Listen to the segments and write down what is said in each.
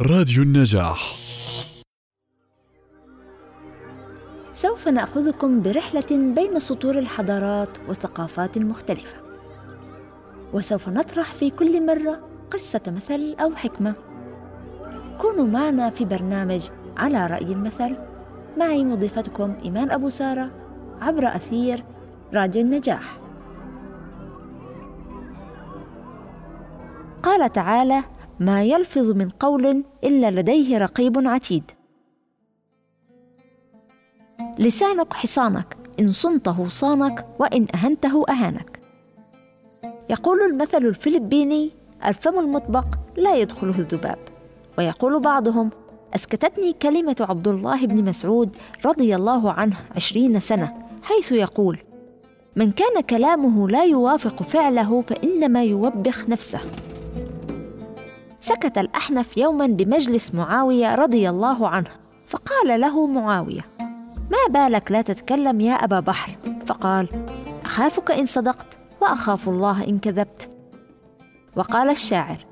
راديو النجاح. سوف نأخذكم برحلة بين سطور الحضارات والثقافات المختلفه وسوف نطرح في كل مرة قصة مثل أو حكمة. كونوا معنا في برنامج على رأي المثل. معي مضيفتكم إيمان أبو سارة عبر أثير راديو النجاح. قال تعالى ما يلفظ من قول إلا لديه رقيب عتيد. لسانك حصانك إن صنته صانك وإن أهنته أهانك. يقول المثل الفلبيني الفم المطبق لا يدخله الذباب. ويقول بعضهم أسكتتني كلمة عبد الله بن مسعود رضي الله عنه عشرين سنة حيث يقول من كان كلامه لا يوافق فعله فإنما يوبخ نفسه. سكت الأحنف يوما بمجلس معاوية رضي الله عنه فقال له معاوية ما بالك لا تتكلم يا أبا بحر؟ فقال أخافك إن صدقت وأخاف الله إن كذبت. وقال الشاعر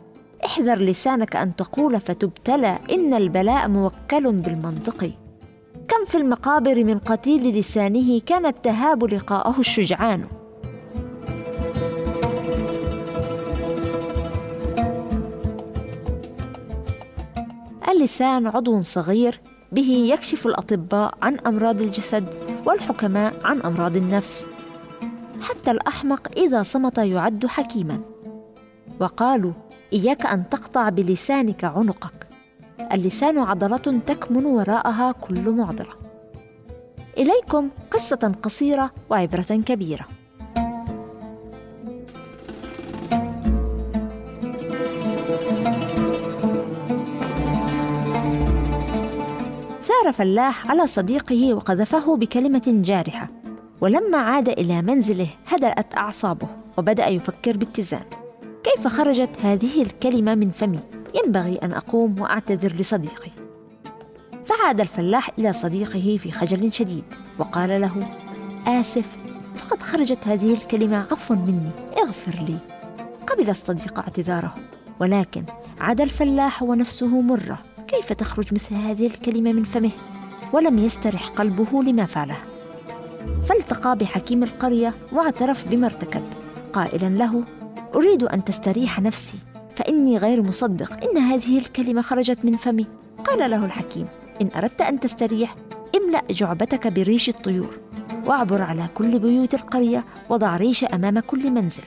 احذر لسانك أن تقول فتبتلى إن البلاء موكل بالمنطق. كم في المقابر من قتيل لسانه كان التهاب لقاءه الشجعان. اللسان عضو صغير به يكشف الأطباء عن أمراض الجسد والحكماء عن أمراض النفس حتى الأحمق إذا صمت يعد حكيما. وقالوا إياك أن تقطع بلسانك عنقك. اللسان عضلة تكمن وراءها كل معضلة. إليكم قصة قصيرة وعبرة كبيرة. ثار فلاح على صديقه وقذفه بكلمة جارحة ولما عاد إلى منزله هدأت أعصابه وبدأ يفكر باتزان. كيف خرجت هذه الكلمة من فمي؟ ينبغي أن أقوم وأعتذر لصديقي. فعاد الفلاح إلى صديقه في خجل شديد وقال له آسف فقد خرجت هذه الكلمة عفوا مني اغفر لي. قبل الصديق اعتذاره ولكن عاد الفلاح ونفسه مرة كيف تخرج مثل هذه الكلمة من فمه؟ ولم يسترح قلبه لما فعله. فالتقى بحكيم القرية واعترف بما ارتكب. قائلا له أريد أن تستريح نفسي فإني غير مصدق إن هذه الكلمة خرجت من فمي. قال له الحكيم إن أردت أن تستريح املأ جعبتك بريش الطيور واعبر على كل بيوت القرية وضع ريش أمام كل منزل.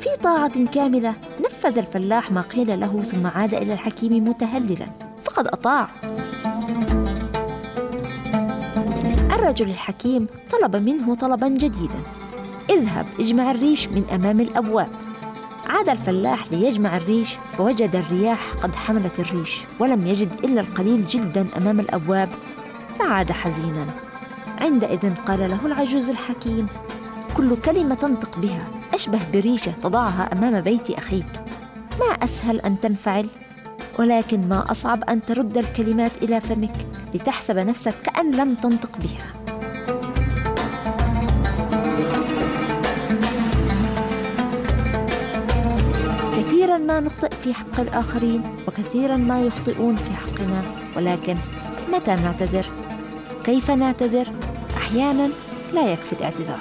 في طاعة كاملة نفذ الفلاح ما قيل له ثم عاد إلى الحكيم متهللا. فقد أطاع. الرجل الحكيم طلب منه طلبا جديدا. اذهب اجمع الريش من أمام الأبواب. عاد الفلاح ليجمع الريش فوجد الرياح قد حملت الريش ولم يجد إلا القليل جدا أمام الأبواب. فعاد حزينا. عندئذ قال له العجوز الحكيم كل كلمة تنطق بها أشبه بريشة تضعها أمام بيت أخيك. ما أسهل أن تنفعل؟ ولكن ما أصعب أن ترد الكلمات إلى فمك لتحسب نفسك كأن لم تنطق بها. كثيرا ما نخطئ في حق الآخرين وكثيرا ما يخطئون في حقنا ولكن متى نعتذر؟ كيف نعتذر؟ أحيانا لا يكفي الاعتذار.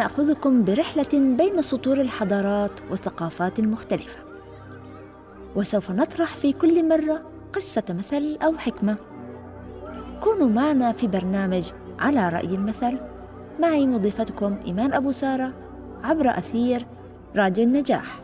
سوف نأخذكم برحلة بين سطور الحضارات والثقافات المختلفه وسوف نطرح في كل مرة قصة مثل أو حكمة. كونوا معنا في برنامج على رأي المثل. معي مضيفتكم إيمان أبو سارة عبر أثير راديو النجاح.